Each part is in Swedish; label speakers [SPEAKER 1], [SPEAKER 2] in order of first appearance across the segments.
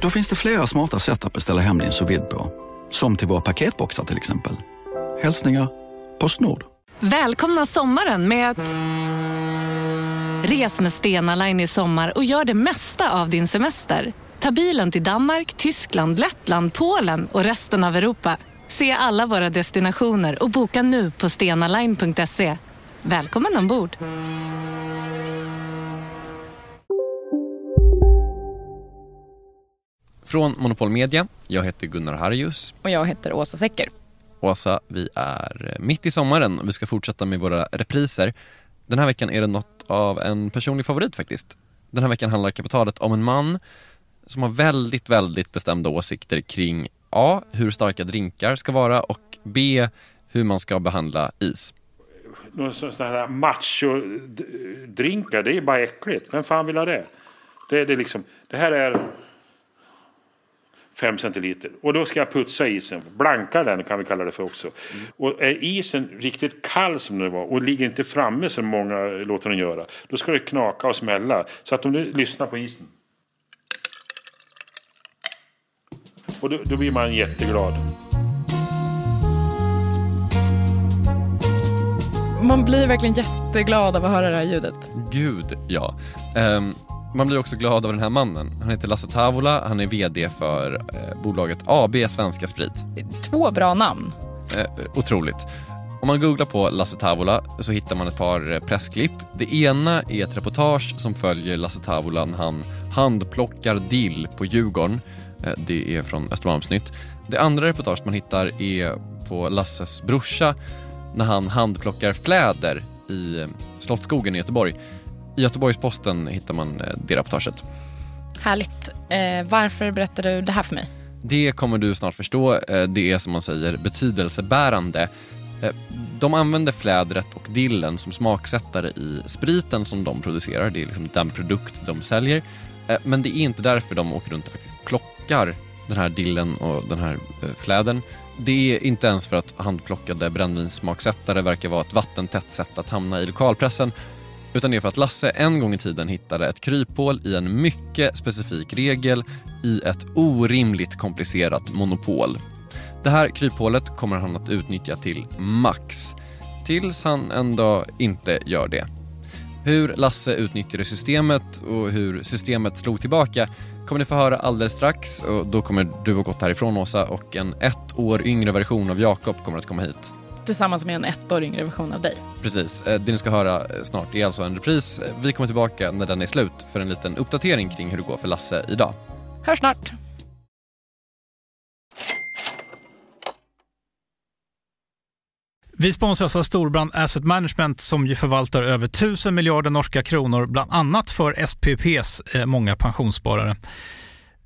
[SPEAKER 1] Då finns det flera smarta sätt att beställa hem din sous på. Som till våra paketboxar till exempel. Hälsningar Postnord.
[SPEAKER 2] Välkomna sommaren med att... Res med Stena Line i sommar och gör det mesta av din semester. Ta bilen till Danmark, Tyskland, Lettland, Polen och resten av Europa. Se alla våra destinationer och boka nu på stenaline.se. Välkommen ombord!
[SPEAKER 3] Från Monopol Media, jag heter Gunnar Harjus.
[SPEAKER 4] Och jag heter Åsa Secker.
[SPEAKER 3] Åsa, vi är mitt i sommaren och vi ska fortsätta med våra repriser. Den här veckan är det något av en personlig favorit faktiskt. Den här veckan handlar kapitalet om en man som har väldigt, väldigt bestämda åsikter kring A. Hur starka drinkar ska vara och B. Hur man ska behandla is.
[SPEAKER 5] Sådana här macho-drinkar, det är bara äckligt. Vem fan vill ha det? Det, det, är liksom, det här är 5 centiliter. Och då ska jag putsa isen. Blanka den kan vi kalla det för också. Mm. Och är isen riktigt kall som den var och ligger inte framme som många låter den göra. Då ska det knaka och smälla. Så att om du lyssnar på isen. Och då, då blir man jätteglad.
[SPEAKER 4] Man blir verkligen jätteglad av att höra det här ljudet.
[SPEAKER 3] Gud, ja. Um, man blir också glad av den här mannen. Han heter Lasse Tavola, han är VD för eh, bolaget AB Svenska Sprit.
[SPEAKER 4] Två bra namn.
[SPEAKER 3] Eh, otroligt. Om man googlar på Lasse Tavola så hittar man ett par eh, pressklipp. Det ena är ett reportage som följer Lasse Tavola när han handplockar dill på Djurgården. Eh, det är från Östermalmsnytt. Det andra reportaget man hittar är på Lasses brorsa när han handplockar fläder i eh, Slottsskogen i Göteborg. I Göteborgs-Posten hittar man eh, det reportaget.
[SPEAKER 4] Härligt. Eh, varför berättar du det här för mig?
[SPEAKER 3] Det kommer du snart förstå. Eh, det är som man säger betydelsebärande. Eh, de använder flädret och dillen som smaksättare i spriten som de producerar. Det är liksom den produkt de säljer. Men det är inte därför de åker runt och faktiskt plockar den här dillen och den här flädern. Det är inte ens för att handplockade brännvinssmaksättare verkar vara ett vattentätt sätt att hamna i lokalpressen utan det är för att Lasse en gång i tiden hittade ett kryphål i en mycket specifik regel i ett orimligt komplicerat monopol. Det här kryphålet kommer han att utnyttja till max. Tills han en dag inte gör det. Hur Lasse utnyttjade systemet och hur systemet slog tillbaka kommer ni få höra alldeles strax och då kommer du ha gått härifrån Åsa och en ett år yngre version av Jakob kommer att komma hit
[SPEAKER 4] tillsammans med en ett år yngre version av dig.
[SPEAKER 3] Precis. Eh, det ni ska höra eh, snart är alltså en repris. Eh, vi kommer tillbaka när den är slut för en liten uppdatering kring hur det går för Lasse idag.
[SPEAKER 4] Hör snart!
[SPEAKER 6] Vi sponsras av Storbrand Asset Management som ju förvaltar över 1000 miljarder norska kronor, bland annat för SPPs många pensionssparare.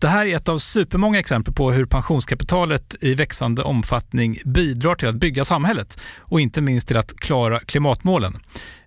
[SPEAKER 6] Det här är ett av supermånga exempel på hur pensionskapitalet i växande omfattning bidrar till att bygga samhället och inte minst till att klara klimatmålen.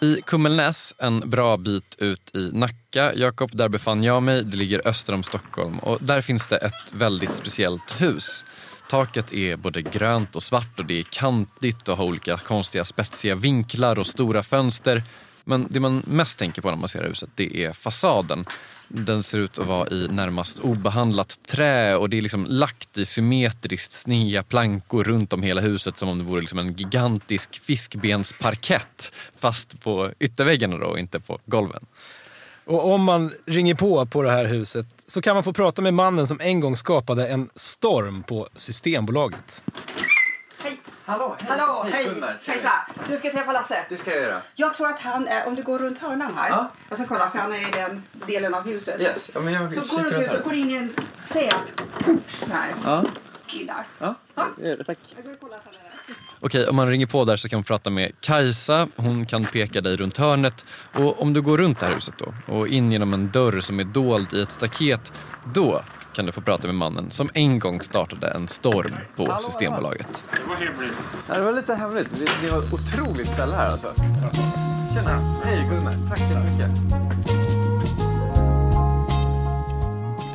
[SPEAKER 3] I Kummelnäs, en bra bit ut i Nacka, Jakob, där befann jag mig. Det ligger öster om Stockholm och där finns det ett väldigt speciellt hus. Taket är både grönt och svart och det är kantigt och har olika konstiga spetsiga vinklar och stora fönster. Men det man mest tänker på när man ser huset det är fasaden. Den ser ut att vara i närmast obehandlat trä och det är liksom lagt i symmetriskt sneda plankor runt om hela huset som om det vore liksom en gigantisk fiskbensparkett fast på ytterväggarna då och inte på golven.
[SPEAKER 7] Och om man ringer på på det här huset så kan man få prata med mannen som en gång skapade en storm på Systembolaget.
[SPEAKER 8] Hej!
[SPEAKER 9] Hallå, hej.
[SPEAKER 8] Hallå, hej!
[SPEAKER 9] Gunnar.
[SPEAKER 8] Hejsa! Du ska träffa Lasse.
[SPEAKER 9] Det ska jag göra.
[SPEAKER 8] Jag tror att han är, om du går runt hörnan här.
[SPEAKER 9] Ja.
[SPEAKER 8] Jag ska kolla för han är i den delen av huset.
[SPEAKER 9] Yes. Ja, men jag
[SPEAKER 8] Så går du
[SPEAKER 9] runt
[SPEAKER 8] så går in i en träport så här.
[SPEAKER 9] Ja,
[SPEAKER 8] In där.
[SPEAKER 9] ja.
[SPEAKER 8] Ja.
[SPEAKER 9] Tack.
[SPEAKER 8] Jag ska kolla att han är där.
[SPEAKER 3] Okej, om man ringer på där så kan man prata med Kajsa. Hon kan peka dig runt hörnet. Och om du går runt det här huset då och in genom en dörr som är dold i ett staket, då kan du få prata med mannen som en gång startade en storm på Systembolaget.
[SPEAKER 5] Det var
[SPEAKER 9] lite hemligt. Det, det var ett otroligt ställe här alltså. Tjena. Hej Gunnar. Tack så mycket.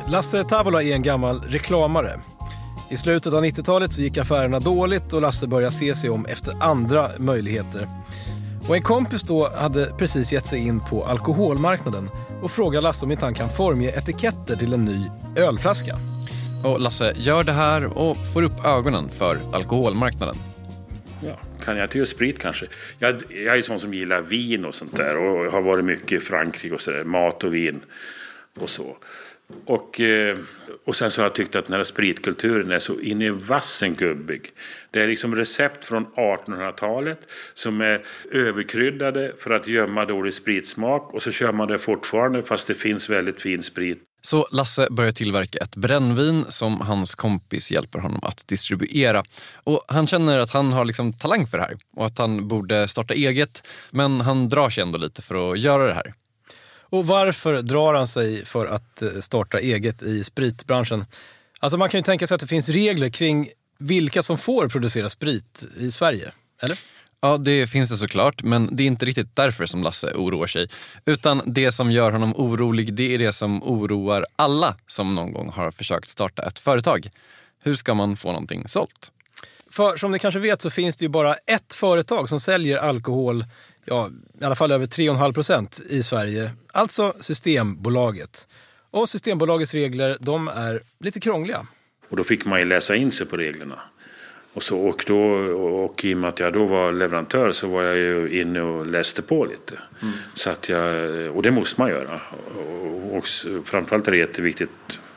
[SPEAKER 7] Lasse Tavola är en gammal reklamare. I slutet av 90-talet så gick affärerna dåligt och Lasse började se sig om efter andra möjligheter. Och en kompis då hade precis gett sig in på alkoholmarknaden och frågade Lasse om inte han kan formge etiketter till en ny ölflaska.
[SPEAKER 3] Och Lasse gör det här och får upp ögonen för alkoholmarknaden.
[SPEAKER 5] Ja, kan jag inte göra sprit kanske? Jag, jag är sån som gillar vin och sånt där och har varit mycket i Frankrike och sådär. Mat och vin och så. Och, eh, och sen så har jag tyckt att den här spritkulturen är så in i vassen gubbig. Det är liksom recept från 1800-talet som är överkryddade för att gömma dålig spritsmak och så kör man det fortfarande fast det finns väldigt fin sprit.
[SPEAKER 3] Så Lasse börjar tillverka ett brännvin som hans kompis hjälper honom att distribuera. Och Han känner att han har liksom talang för det här och att han borde starta eget. Men han drar sig ändå lite för att göra det här.
[SPEAKER 7] Och varför drar han sig för att eh, starta eget i spritbranschen? Alltså man kan ju tänka sig att det finns regler kring vilka som får producera sprit i Sverige, eller?
[SPEAKER 3] Ja, det finns det såklart, men det är inte riktigt därför som Lasse oroar sig. Utan det som gör honom orolig, det är det som oroar alla som någon gång har försökt starta ett företag. Hur ska man få någonting sålt?
[SPEAKER 7] För som ni kanske vet så finns det ju bara ett företag som säljer alkohol, ja i alla fall över 3,5 procent i Sverige. Alltså Systembolaget. Och Systembolagets regler, de är lite krångliga.
[SPEAKER 5] Och då fick man ju läsa in sig på reglerna. Och, så, och, då, och i och med att jag då var leverantör så var jag ju inne och läste på lite. Så att jag, och det måste man göra. Och, och framförallt är det jätteviktigt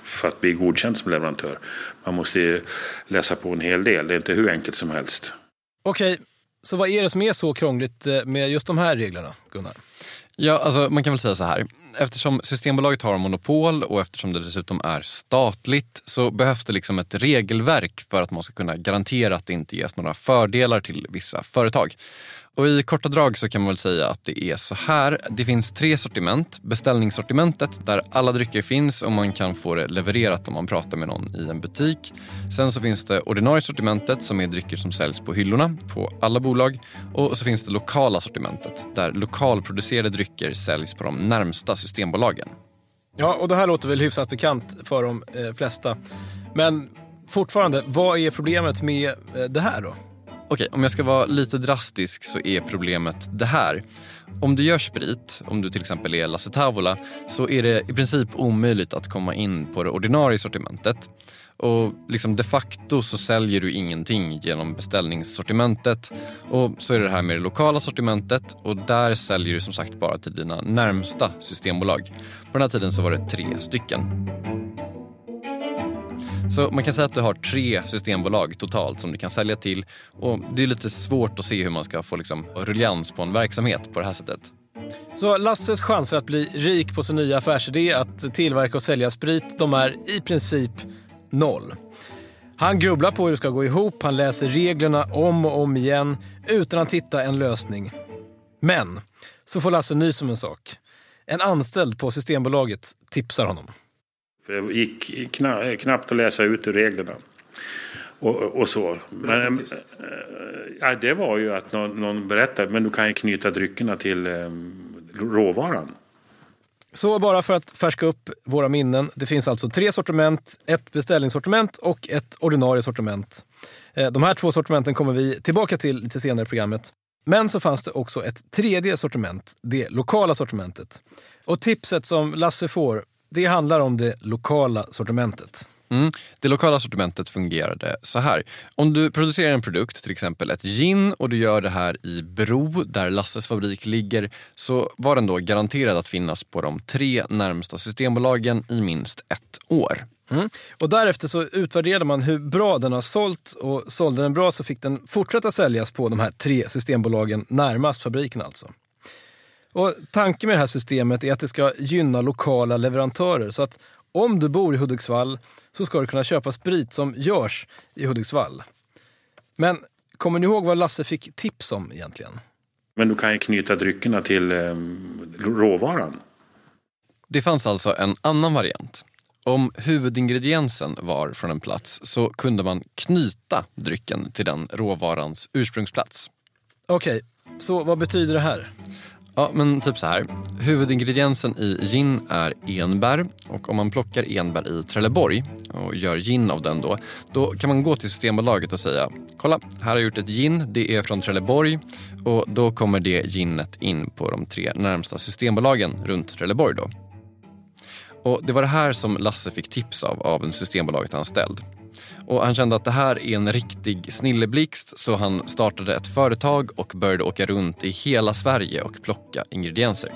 [SPEAKER 5] för att bli godkänd som leverantör. Man måste ju läsa på en hel del. Det är inte hur enkelt som helst.
[SPEAKER 7] Okej, så vad är det som är så krångligt eh, med just de här reglerna, Gunnar?
[SPEAKER 3] Ja, alltså man kan väl säga så här. Eftersom Systembolaget har monopol och eftersom det dessutom är statligt så behövs det liksom ett regelverk för att man ska kunna garantera att det inte ges några fördelar till vissa företag. Och I korta drag så kan man väl säga att det är så här. Det finns tre sortiment. Beställningssortimentet där alla drycker finns och man kan få det levererat om man pratar med någon i en butik. Sen så finns det ordinarie sortimentet som är drycker som säljs på hyllorna på alla bolag. Och så finns det lokala sortimentet där lokalproducerade drycker säljs på de närmsta systembolagen.
[SPEAKER 7] Ja, och det här låter väl hyfsat bekant för de eh, flesta. Men fortfarande, vad är problemet med eh, det här då?
[SPEAKER 3] Okej, om jag ska vara lite drastisk så är problemet det här. Om du gör sprit, om du till exempel är Lasse Tavola, så är det i princip omöjligt att komma in på det ordinarie sortimentet. Och liksom de facto så säljer du ingenting genom beställningssortimentet. Och så är det det här med det lokala sortimentet och där säljer du som sagt bara till dina närmsta systembolag. På den här tiden så var det tre stycken. Så man kan säga att du har tre systembolag totalt som du kan sälja till och det är lite svårt att se hur man ska få liksom ruljans på en verksamhet på det här sättet.
[SPEAKER 7] Så Lasses chanser att bli rik på sin nya affärsidé att tillverka och sälja sprit, de är i princip noll. Han grubblar på hur det ska gå ihop, han läser reglerna om och om igen utan att hitta en lösning. Men så får Lasse nys om en sak. En anställd på Systembolaget tipsar honom.
[SPEAKER 5] För det gick kna, knappt att läsa ut ur reglerna. Och, och så. Men, äh, ja, det var ju att någon, någon berättade, men du kan ju knyta dryckerna till äh, råvaran.
[SPEAKER 7] Så bara för att färska upp våra minnen. Det finns alltså tre sortiment, ett beställningssortiment och ett ordinarie sortiment. Eh, de här två sortimenten kommer vi tillbaka till lite senare i programmet. Men så fanns det också ett tredje sortiment, det lokala sortimentet. Och tipset som Lasse får, det handlar om det lokala sortimentet.
[SPEAKER 3] Mm. Det lokala sortimentet fungerade så här. Om du producerar en produkt, till exempel ett gin och du gör det här i Bro där Lasses fabrik ligger så var den då garanterad att finnas på de tre närmsta systembolagen i minst ett år.
[SPEAKER 7] Mm. Och därefter så utvärderade man hur bra den har sålt och sålde den bra så fick den fortsätta säljas på de här tre systembolagen närmast fabriken alltså. Och tanken med det här systemet är att det ska gynna lokala leverantörer så att om du bor i Hudiksvall så ska du kunna köpa sprit som görs i Hudiksvall. Men kommer ni ihåg vad Lasse fick tips om egentligen?
[SPEAKER 5] Men du kan ju knyta dryckerna till eh, råvaran.
[SPEAKER 3] Det fanns alltså en annan variant. Om huvudingrediensen var från en plats så kunde man knyta drycken till den råvarans ursprungsplats.
[SPEAKER 7] Okej, så vad betyder det här?
[SPEAKER 3] Ja, men typ så här. Huvudingrediensen i gin är enbär och om man plockar enbär i Trelleborg och gör gin av den då, då kan man gå till Systembolaget och säga kolla, här har jag gjort ett gin, det är från Trelleborg och då kommer det ginet in på de tre närmsta Systembolagen runt Trelleborg då. Och det var det här som Lasse fick tips av av en Systembolaget-anställd. Och han kände att det här är en riktig snilleblixt så han startade ett företag och började åka runt i hela Sverige och plocka ingredienser.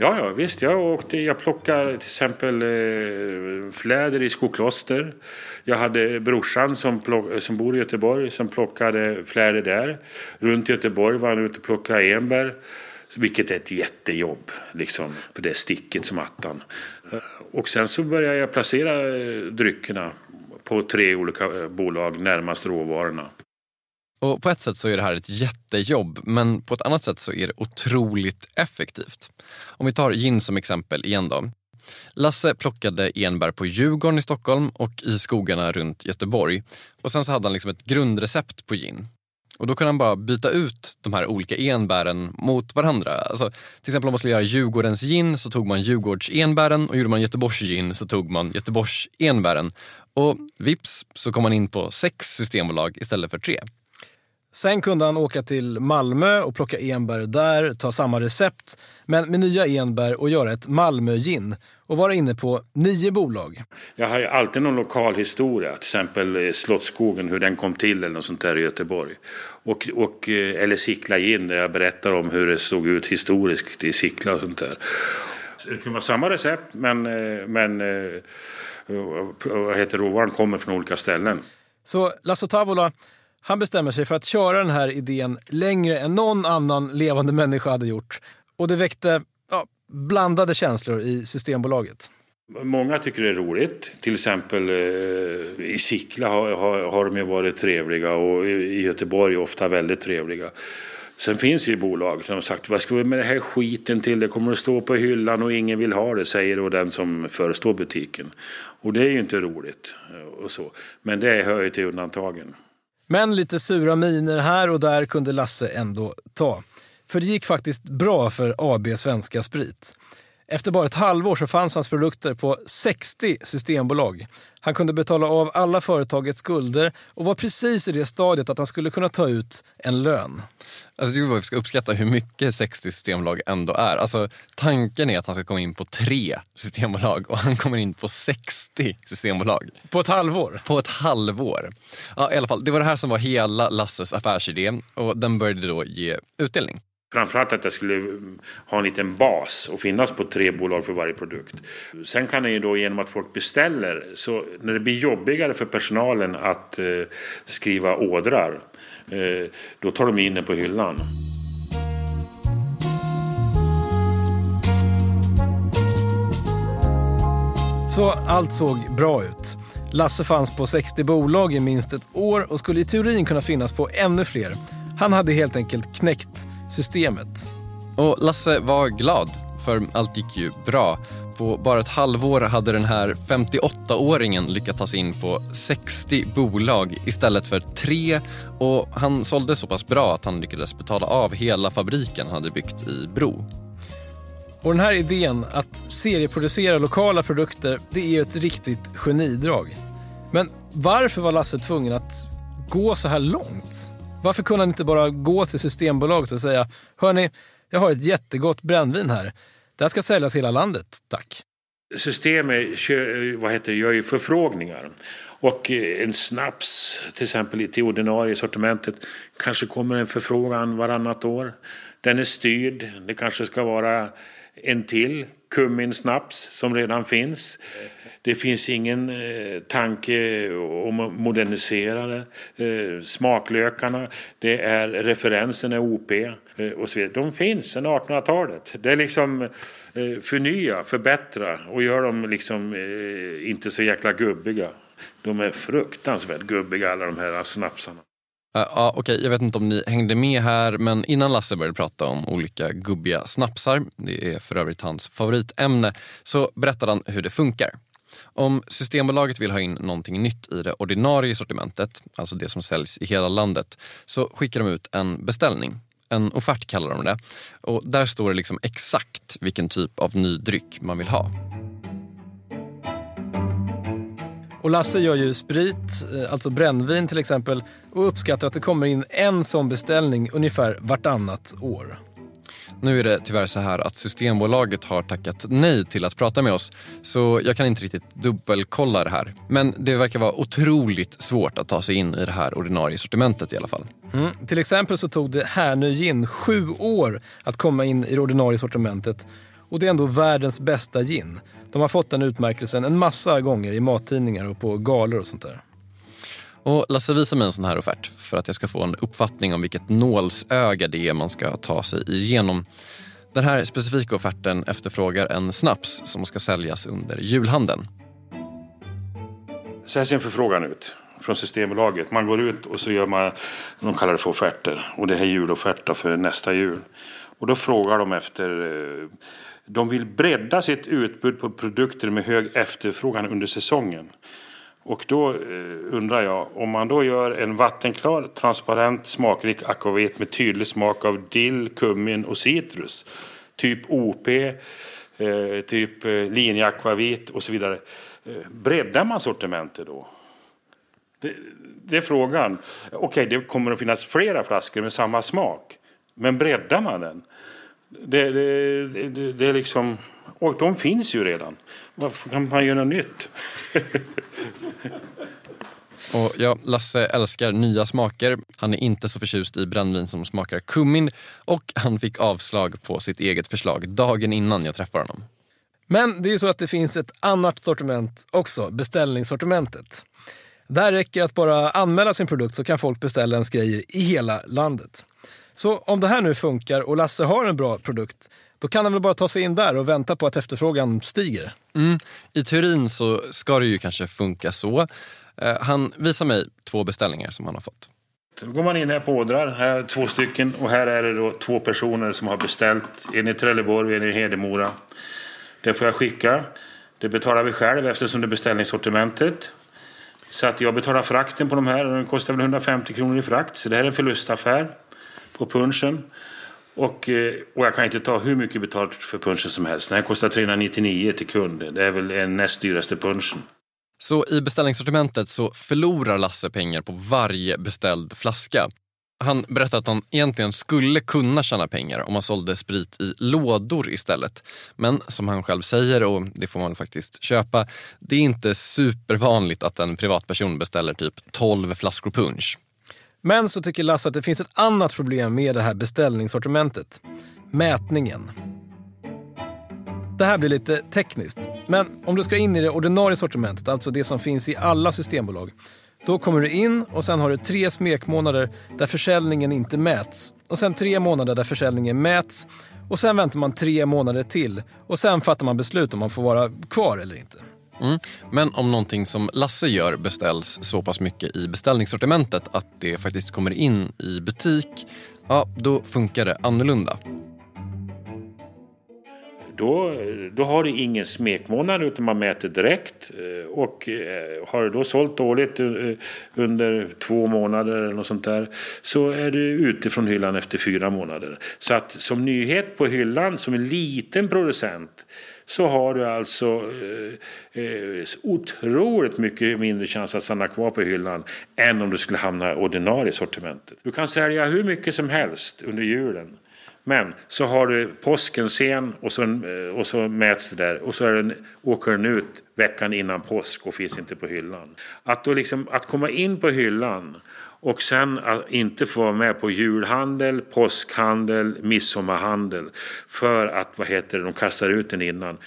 [SPEAKER 5] Ja, ja visst. Jag, åkte, jag plockade till exempel eh, fläder i Skokloster. Jag hade brorsan som, plock, som bor i Göteborg som plockade fläder där. Runt Göteborg var han ute och plockade enbär. Vilket är ett jättejobb, liksom, för det sticket som attan. Eh, och sen så började jag placera eh, dryckerna på tre olika eh, bolag närmast råvarorna.
[SPEAKER 3] Och på ett sätt så är det här ett jättejobb men på ett annat sätt så är det otroligt effektivt. Om vi tar gin som exempel igen då. Lasse plockade enbär på Djurgården i Stockholm och i skogarna runt Göteborg. Och sen så hade han liksom ett grundrecept på gin. Och då kunde han bara byta ut de här olika enbären mot varandra. Alltså, till exempel om man skulle göra Djurgårdens gin så tog man Djurgårds enbären och gjorde man Göteborgs gin så tog man Göteborgs enbären. Och vips så kom man in på sex systembolag istället för tre.
[SPEAKER 7] Sen kunde han åka till Malmö och plocka enbär där, ta samma recept, men med nya enbär och göra ett Malmö-gin och vara inne på nio bolag.
[SPEAKER 5] Jag har ju alltid någon lokal historia, till exempel eh, Slottsskogen, hur den kom till eller något sånt där i Göteborg. Och, och, eh, eller Sickla gin, där jag berättar om hur det såg ut historiskt i Sickla och sånt där. Det kunde vara samma recept, men, eh, men vad heter råvaran kommer från olika ställen.
[SPEAKER 7] Så Lasso Tavola han bestämmer sig för att köra den här idén längre än någon annan levande människa hade gjort. Och det väckte ja, blandade känslor i Systembolaget.
[SPEAKER 5] Många tycker det är roligt. Till exempel eh, i Sickla har, har, har de ju varit trevliga och i Göteborg ofta väldigt trevliga. Sen finns det ju bolag som har sagt vad ska vi med den här skiten till? Det kommer att stå på hyllan och ingen vill ha det, säger då den som förestår butiken. Och det är ju inte roligt. Eh, och så. Men det hör ju till undantagen.
[SPEAKER 7] Men lite sura miner här och där kunde Lasse ändå ta. För det gick faktiskt bra för AB Svenska Sprit. Efter bara ett halvår så fanns hans produkter på 60 systembolag. Han kunde betala av alla företagets skulder och var precis i det stadiet att han skulle kunna ta ut en lön.
[SPEAKER 3] Alltså, jag tycker vi ska uppskatta hur mycket 60 systembolag ändå är. Alltså, tanken är att han ska komma in på tre systembolag och han kommer in på 60 systembolag.
[SPEAKER 7] På ett halvår?
[SPEAKER 3] På ett halvår. Ja, i alla fall, det var det här som var hela Lasses affärsidé och den började då ge utdelning.
[SPEAKER 5] Framförallt att jag skulle ha en liten bas och finnas på tre bolag för varje produkt. Sen kan det ju då genom att folk beställer, så när det blir jobbigare för personalen att eh, skriva ådrar, eh, då tar de in den på hyllan.
[SPEAKER 7] Så allt såg bra ut. Lasse fanns på 60 bolag i minst ett år och skulle i teorin kunna finnas på ännu fler. Han hade helt enkelt knäckt systemet.
[SPEAKER 3] Och Lasse var glad, för allt gick ju bra. På bara ett halvår hade den här 58-åringen lyckats ta sig in på 60 bolag istället för tre och han sålde så pass bra att han lyckades betala av hela fabriken han hade byggt i Bro.
[SPEAKER 7] Och den här idén att serieproducera lokala produkter, det är ju ett riktigt genidrag. Men varför var Lasse tvungen att gå så här långt? Varför kunde han inte bara gå till Systembolaget och säga Hörni, jag har ett jättegott brännvin här. Det här ska säljas i hela landet, tack.
[SPEAKER 5] Systemet vad heter det, gör ju förfrågningar. Och eh, en snaps, till exempel till ordinarie sortimentet, kanske kommer en förfrågan varannat år. Den är styrd. Det kanske ska vara en till kumminsnaps som redan finns. Det finns ingen eh, tanke om att modernisera det. Eh, smaklökarna, det är referensen är OP eh, och så vidare. De finns sedan 1800-talet. Det är liksom eh, förnya, förbättra och gör dem liksom eh, inte så jäkla gubbiga. De är fruktansvärt gubbiga alla de här snapsarna.
[SPEAKER 3] Uh, uh, okay. Jag vet inte om ni hängde med här, men innan Lasse började prata om olika gubbiga snapsar, det är för övrigt hans favoritämne, så berättade han hur det funkar. Om Systembolaget vill ha in någonting nytt i det ordinarie sortimentet, alltså det som säljs i hela landet, så skickar de ut en beställning. En offert kallar de det. Och där står det liksom exakt vilken typ av ny dryck man vill ha.
[SPEAKER 7] Och Lasse gör ju sprit, eh, alltså brännvin till exempel, och uppskattar att det kommer in en sån beställning ungefär vartannat år.
[SPEAKER 3] Nu är det tyvärr så här att Systembolaget har tackat nej till att prata med oss så jag kan inte riktigt dubbelkolla det här. Men det verkar vara otroligt svårt att ta sig in i det här ordinarie sortimentet i alla fall.
[SPEAKER 7] Mm. Till exempel så tog det Härnö gin sju år att komma in i det ordinarie sortimentet och det är ändå världens bästa gin. De har fått den utmärkelsen en massa gånger i mattidningar och på galor och sånt där.
[SPEAKER 3] Och Lasse visar mig en sån här offert för att jag ska få en uppfattning om vilket nålsöga det är man ska ta sig igenom. Den här specifika offerten efterfrågar en snaps som ska säljas under julhandeln.
[SPEAKER 5] Så här ser en förfrågan ut från Systembolaget. Man går ut och så gör man, de kallar det för offerter. Och det här är juloffert för nästa jul. Och då frågar de efter, eh, de vill bredda sitt utbud på produkter med hög efterfrågan under säsongen. Och då eh, undrar jag, om man då gör en vattenklar, transparent, smakrik akvavit med tydlig smak av dill, kummin och citrus. Typ OP, eh, typ eh, linjeakvavit och så vidare. Breddar man sortimentet då? Det, det är frågan. Okej, det kommer att finnas flera flaskor med samma smak. Men breddar man den? Det, det, det, det är liksom... Och de finns ju redan. Varför kan man göra något nytt?
[SPEAKER 3] Och ja, Lasse älskar nya smaker. Han är inte så förtjust i brännvin som smakar kummin och han fick avslag på sitt eget förslag dagen innan jag träffade honom.
[SPEAKER 7] Men det är ju så att det finns ett annat sortiment också, beställningssortimentet. Där räcker att bara anmäla sin produkt så kan folk beställa ens grejer i hela landet. Så om det här nu funkar och Lasse har en bra produkt, då kan han väl bara ta sig in där och vänta på att efterfrågan stiger.
[SPEAKER 3] Mm, I teorin så ska det ju kanske funka så. Eh, han visar mig två beställningar som han har fått.
[SPEAKER 5] Då går man in här på ådrar. Här är två stycken och här är det då två personer som har beställt. En i Trelleborg och en i Hedemora. Det får jag skicka. Det betalar vi själv eftersom det är beställningssortimentet. Så att jag betalar frakten på de här och den kostar väl 150 kronor i frakt. Så det här är en förlustaffär på punchen. Och, eh, och jag kan inte ta hur mycket betalt för punchen som helst. Den här kostar 399 till kund. Det är väl den näst dyraste punchen.
[SPEAKER 3] Så i beställningssortimentet så förlorar Lasse pengar på varje beställd flaska. Han berättar att han egentligen skulle kunna tjäna pengar om han sålde sprit i lådor istället. Men som han själv säger, och det får man faktiskt köpa, det är inte supervanligt att en privatperson beställer typ 12 flaskor punch.
[SPEAKER 7] Men så tycker Lasse att det finns ett annat problem med det här beställningssortimentet. Mätningen. Det här blir lite tekniskt, men om du ska in i det ordinarie sortimentet, alltså det som finns i alla systembolag, då kommer du in och sen har du tre smekmånader där försäljningen inte mäts. Och sen tre månader där försäljningen mäts. Och sen väntar man tre månader till. Och sen fattar man beslut om man får vara kvar eller inte.
[SPEAKER 3] Mm. Men om någonting som Lasse gör beställs så pass mycket i beställningssortimentet att det faktiskt kommer in i butik, ja då funkar det annorlunda.
[SPEAKER 5] Då, då har du ingen smekmånad utan man mäter direkt. Eh, och eh, har du då sålt dåligt eh, under två månader eller något sånt där så är du ute från hyllan efter fyra månader. Så att som nyhet på hyllan som en liten producent så har du alltså eh, eh, otroligt mycket mindre chans att stanna kvar på hyllan än om du skulle hamna i ordinarie sortimentet. Du kan sälja hur mycket som helst under julen. Men så har du påsken sen och så, eh, och så mäts det där och så är den, åker den ut veckan innan påsk och finns inte på hyllan. Att, då liksom, att komma in på hyllan och sen att inte få vara med på julhandel, påskhandel, midsommarhandel för att vad heter det, de kastar ut den innan.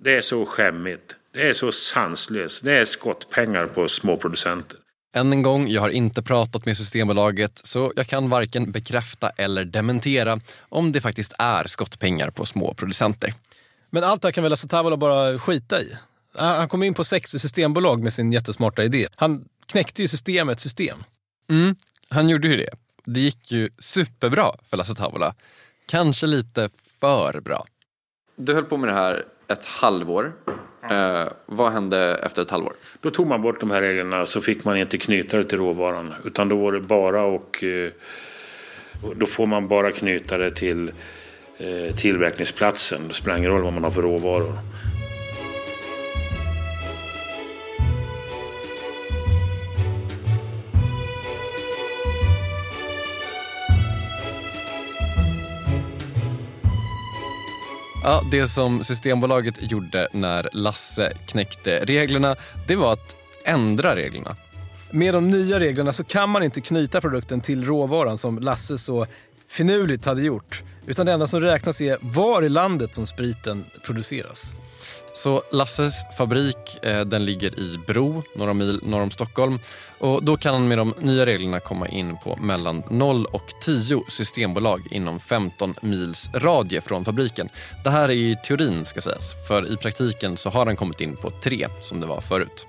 [SPEAKER 5] Det är så skämmigt. Det är så sanslöst. Det är skottpengar på småproducenter.
[SPEAKER 3] Än en gång, jag har inte pratat med Systembolaget så jag kan varken bekräfta eller dementera om det faktiskt är skottpengar på små producenter.
[SPEAKER 7] Men allt det här kan väl Lasse Tavola bara skita i? Han han kom in på 60 systembolag med sin jättesmarta idé. Han knäckte ju systemet system.
[SPEAKER 3] Mm, han gjorde ju det. Det gick ju superbra för Lasse Tavola. Kanske lite för bra.
[SPEAKER 9] Du höll på med det här ett halvår. Eh, vad hände efter ett halvår?
[SPEAKER 5] Då tog man bort de här reglerna så fick man inte knyta det till råvaran. Utan då var det bara och eh, då får man bara knyta det till eh, tillverkningsplatsen. Det spelar ingen roll vad man har för råvaror.
[SPEAKER 3] Ja, det som Systembolaget gjorde när Lasse knäckte reglerna, det var att ändra reglerna.
[SPEAKER 7] Med de nya reglerna så kan man inte knyta produkten till råvaran som Lasse så finurligt hade gjort. Utan det enda som räknas är var i landet som spriten produceras.
[SPEAKER 3] Så Lasses fabrik eh, den ligger i Bro, några mil norr om Stockholm. Och då kan han med de nya reglerna komma in på mellan 0 och 10 systembolag inom 15 mils radie från fabriken. Det här är i teorin ska sägas, för i praktiken så har han kommit in på tre som det var förut.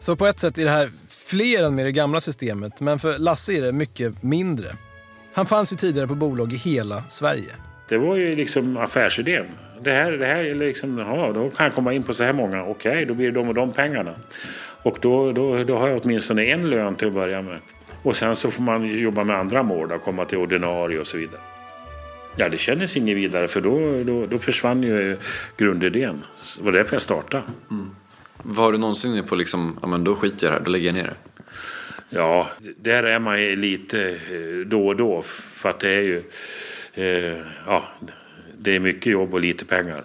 [SPEAKER 7] Så på ett sätt är det här fler än med det gamla systemet, men för Lasse är det mycket mindre. Han fanns ju tidigare på bolag i hela Sverige.
[SPEAKER 5] Det var ju liksom affärsidén. Det här, det här är liksom, ja, då kan jag komma in på så här många. Okej, då blir det de och de pengarna. Och då, då, då har jag åtminstone en lön till att börja med. Och sen så får man jobba med andra mål, då, komma till ordinarie och så vidare. Ja, det kändes inget vidare för då, då, då försvann ju grundidén. Det var därför jag startade.
[SPEAKER 9] Var du någonsin på liksom, ja men då skiter jag här, då lägger jag ner det?
[SPEAKER 5] Ja, där är man ju lite eh, då och då. För att det är ju, eh, ja, det är mycket jobb och lite pengar.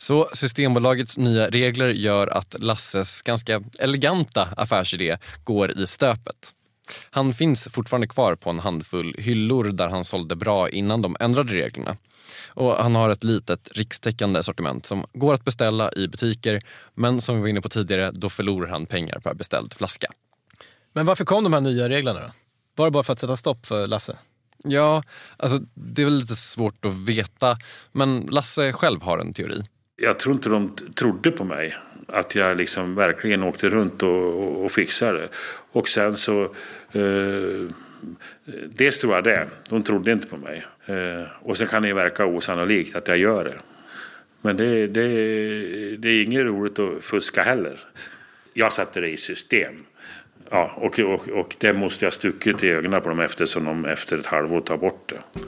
[SPEAKER 3] Så Systembolagets nya regler gör att Lasses ganska eleganta affärsidé går i stöpet. Han finns fortfarande kvar på en handfull hyllor där han sålde bra innan de ändrade reglerna. Och han har ett litet rikstäckande sortiment som går att beställa i butiker men som vi var inne på tidigare, då förlorar han pengar per beställd flaska.
[SPEAKER 7] Men varför kom de här nya reglerna då? Var det bara för att sätta stopp för Lasse?
[SPEAKER 3] Ja, alltså det är väl lite svårt att veta, men Lasse själv har en teori.
[SPEAKER 5] Jag tror inte de trodde på mig. Att jag liksom verkligen åkte runt och, och, och fixade det. Och sen så... Eh, dels tror jag det. De trodde inte på mig. Eh, och sen kan det ju verka osannolikt att jag gör det. Men det, det, det är inget roligt att fuska heller. Jag satte det i system. Ja, och, och, och det måste jag stuckit i ögonen på dem eftersom de efter ett halvår tar bort det.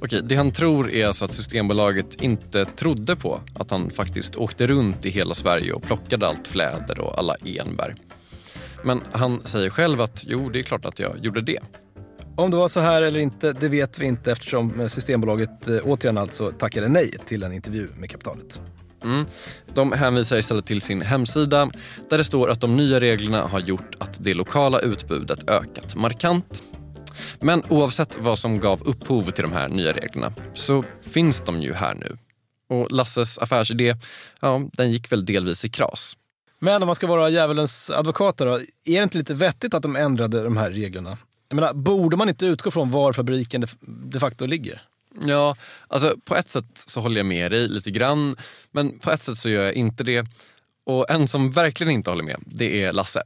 [SPEAKER 3] Okej, det han tror är alltså att Systembolaget inte trodde på att han faktiskt åkte runt i hela Sverige och plockade allt fläder och alla enbär. Men han säger själv att jo, det är klart att jag gjorde det.
[SPEAKER 7] Om det var så här eller inte, det vet vi inte eftersom Systembolaget eh, återigen alltså tackade nej till en intervju med Kapitalet.
[SPEAKER 3] Mm. De hänvisar istället till sin hemsida där det står att de nya reglerna har gjort att det lokala utbudet ökat markant. Men oavsett vad som gav upphov till de här nya reglerna så finns de ju här nu. Och Lasses affärsidé, ja, den gick väl delvis i kras.
[SPEAKER 7] Men om man ska vara djävulens advokat då, är det inte lite vettigt att de ändrade de här reglerna? Jag menar, borde man inte utgå från var fabriken de- de facto ligger?
[SPEAKER 3] Ja, alltså på ett sätt så håller jag med dig lite grann. Men på ett sätt så gör jag inte det. Och en som verkligen inte håller med, det är Lasse.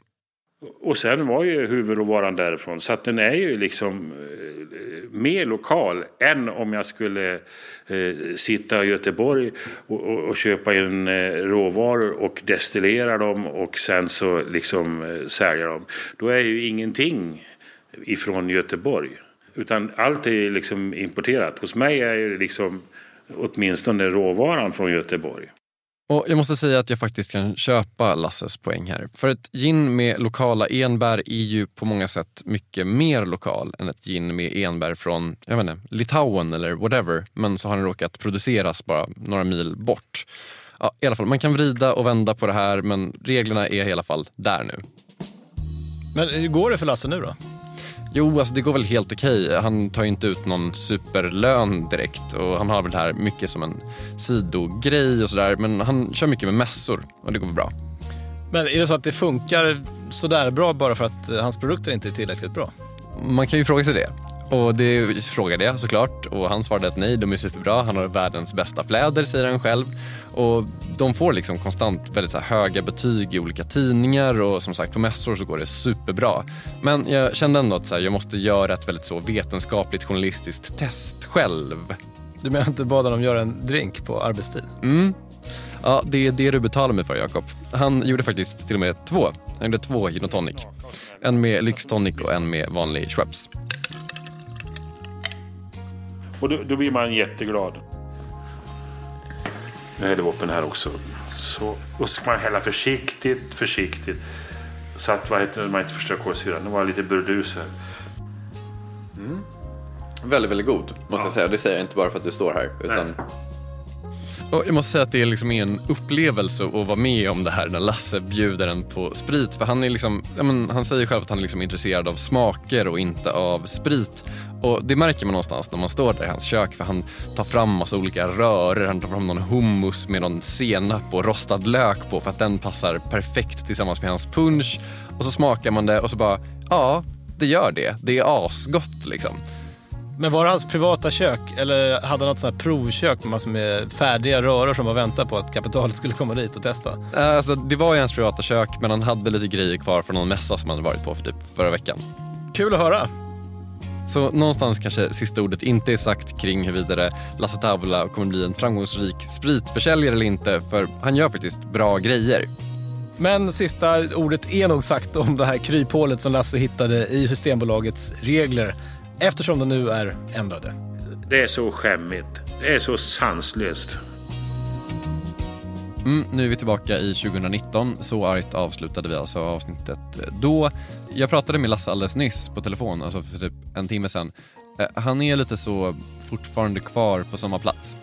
[SPEAKER 5] Och sen var ju huvudråvaran därifrån. Så att den är ju liksom eh, mer lokal än om jag skulle eh, sitta i Göteborg och, och, och köpa in eh, råvaror och destillera dem och sen så liksom eh, sälja dem. Då är ju ingenting ifrån Göteborg. Utan allt är liksom importerat. Hos mig är ju liksom åtminstone råvaran från Göteborg.
[SPEAKER 3] Och jag måste säga att jag faktiskt kan köpa Lasses poäng här. För ett gin med lokala enbär är ju på många sätt mycket mer lokal än ett gin med enbär från jag vet inte, Litauen eller whatever. Men så har den råkat produceras bara några mil bort. Ja, I alla fall, man kan vrida och vända på det här men reglerna är i alla fall där nu.
[SPEAKER 7] Men hur går det för Lasse nu då?
[SPEAKER 3] Jo, alltså det går väl helt okej. Han tar ju inte ut någon superlön direkt och han har väl det här mycket som en sidogrej och sådär. Men han kör mycket med mässor och det går väl bra.
[SPEAKER 7] Men är det så att det funkar sådär bra bara för att eh, hans produkter inte är tillräckligt bra?
[SPEAKER 3] Man kan ju fråga sig det. Och det frågade jag såklart och han svarade att nej, de är superbra. Han har världens bästa fläder säger han själv. Och de får liksom konstant väldigt höga betyg i olika tidningar och som sagt på mässor så går det superbra. Men jag kände ändå att jag måste göra ett väldigt så vetenskapligt journalistiskt test själv.
[SPEAKER 7] Du menar inte bad honom göra en drink på arbetstid?
[SPEAKER 3] Mm. Ja, det är det du betalar mig för Jakob. Han gjorde faktiskt till och med två. Han gjorde två gin och tonic. En med lyxtonic och en med vanlig Schweppes.
[SPEAKER 5] Och då, då blir man jätteglad. Nu häller vi upp den här också. Så, och så ska man hälla försiktigt, försiktigt. Så att vad heter det, man inte förstör kolsyran. Det var lite burdus här.
[SPEAKER 9] Väldigt, väldigt god måste jag säga. Det säger jag inte bara för att du står här. Utan.
[SPEAKER 3] Och jag måste säga att det är liksom en upplevelse att vara med om det här när Lasse bjuder en på sprit. För han, är liksom, ja men, han säger själv att han är liksom intresserad av smaker och inte av sprit. Och Det märker man någonstans när man står där i hans kök för han tar fram massa olika rörer. Han tar fram någon hummus med någon senap och rostad lök på för att den passar perfekt tillsammans med hans punch. Och så smakar man det och så bara, ja, det gör det. Det är asgott liksom.
[SPEAKER 7] Men var det hans privata kök eller hade han något sånt här provkök med massor med färdiga röror som var väntar på att kapitalet skulle komma dit och testa?
[SPEAKER 3] Eh, Alltså, det var ju hans privata kök men han hade lite grejer kvar från någon mässa som han hade varit på för typ förra veckan.
[SPEAKER 7] Kul att höra.
[SPEAKER 3] Så någonstans kanske sista ordet inte är sagt kring huruvida Lasse Tavola kommer bli en framgångsrik spritförsäljare eller inte för han gör faktiskt bra grejer.
[SPEAKER 7] Men sista ordet är nog sagt om det här kryphålet som Lasse hittade i Systembolagets regler eftersom de nu är ändrade.
[SPEAKER 5] Det är så skämmigt. Det är så sanslöst.
[SPEAKER 3] Mm, nu är vi tillbaka i 2019. Så argt avslutade vi alltså avsnittet då. Jag pratade med Lasse alldeles nyss på telefon, alltså för typ en timme sedan. Eh, Han är lite så fortfarande kvar på samma plats.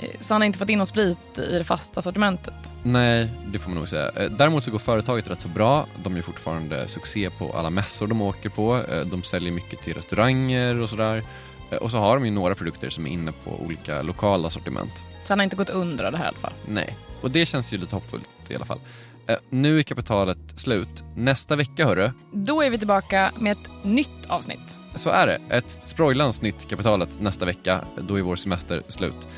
[SPEAKER 4] Eh, Så han har inte fått in någon sprit i det fasta sortimentet.
[SPEAKER 3] Nej, det får man nog säga. Eh, Däremot så går företaget rätt så bra. De gör fortfarande succé på alla mässor de åker på. De säljer mycket till restauranger och sådär. Och så har de ju några produkter som är inne på olika lokala sortiment.
[SPEAKER 4] Så han har inte gått under det här i alla fall.
[SPEAKER 3] Nej, och det känns ju lite hoppfullt i alla fall. Eh, Nu är kapitalet slut. Nästa vecka hörru,
[SPEAKER 4] Då är vi tillbaka med ett nytt avsnitt.
[SPEAKER 3] så är det. Ett sprojlans nytt kapitalet nästa vecka. Då är vår semester slut.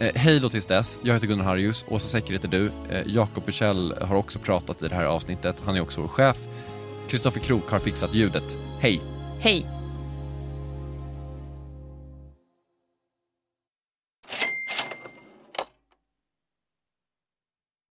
[SPEAKER 3] Eh, hej då tills dess. Jag heter Gunnar Harjus. Åsa Secker heter du. Eh, Jakob Bursell har också pratat i det här avsnittet. Han är också vår chef. Kristoffer Krook har fixat ljudet. Hej!
[SPEAKER 4] Hej!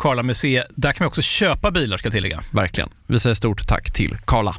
[SPEAKER 6] Karla Museet. Där kan man också köpa bilar ska jag tillägga.
[SPEAKER 3] Verkligen. Vi säger stort tack till Karla.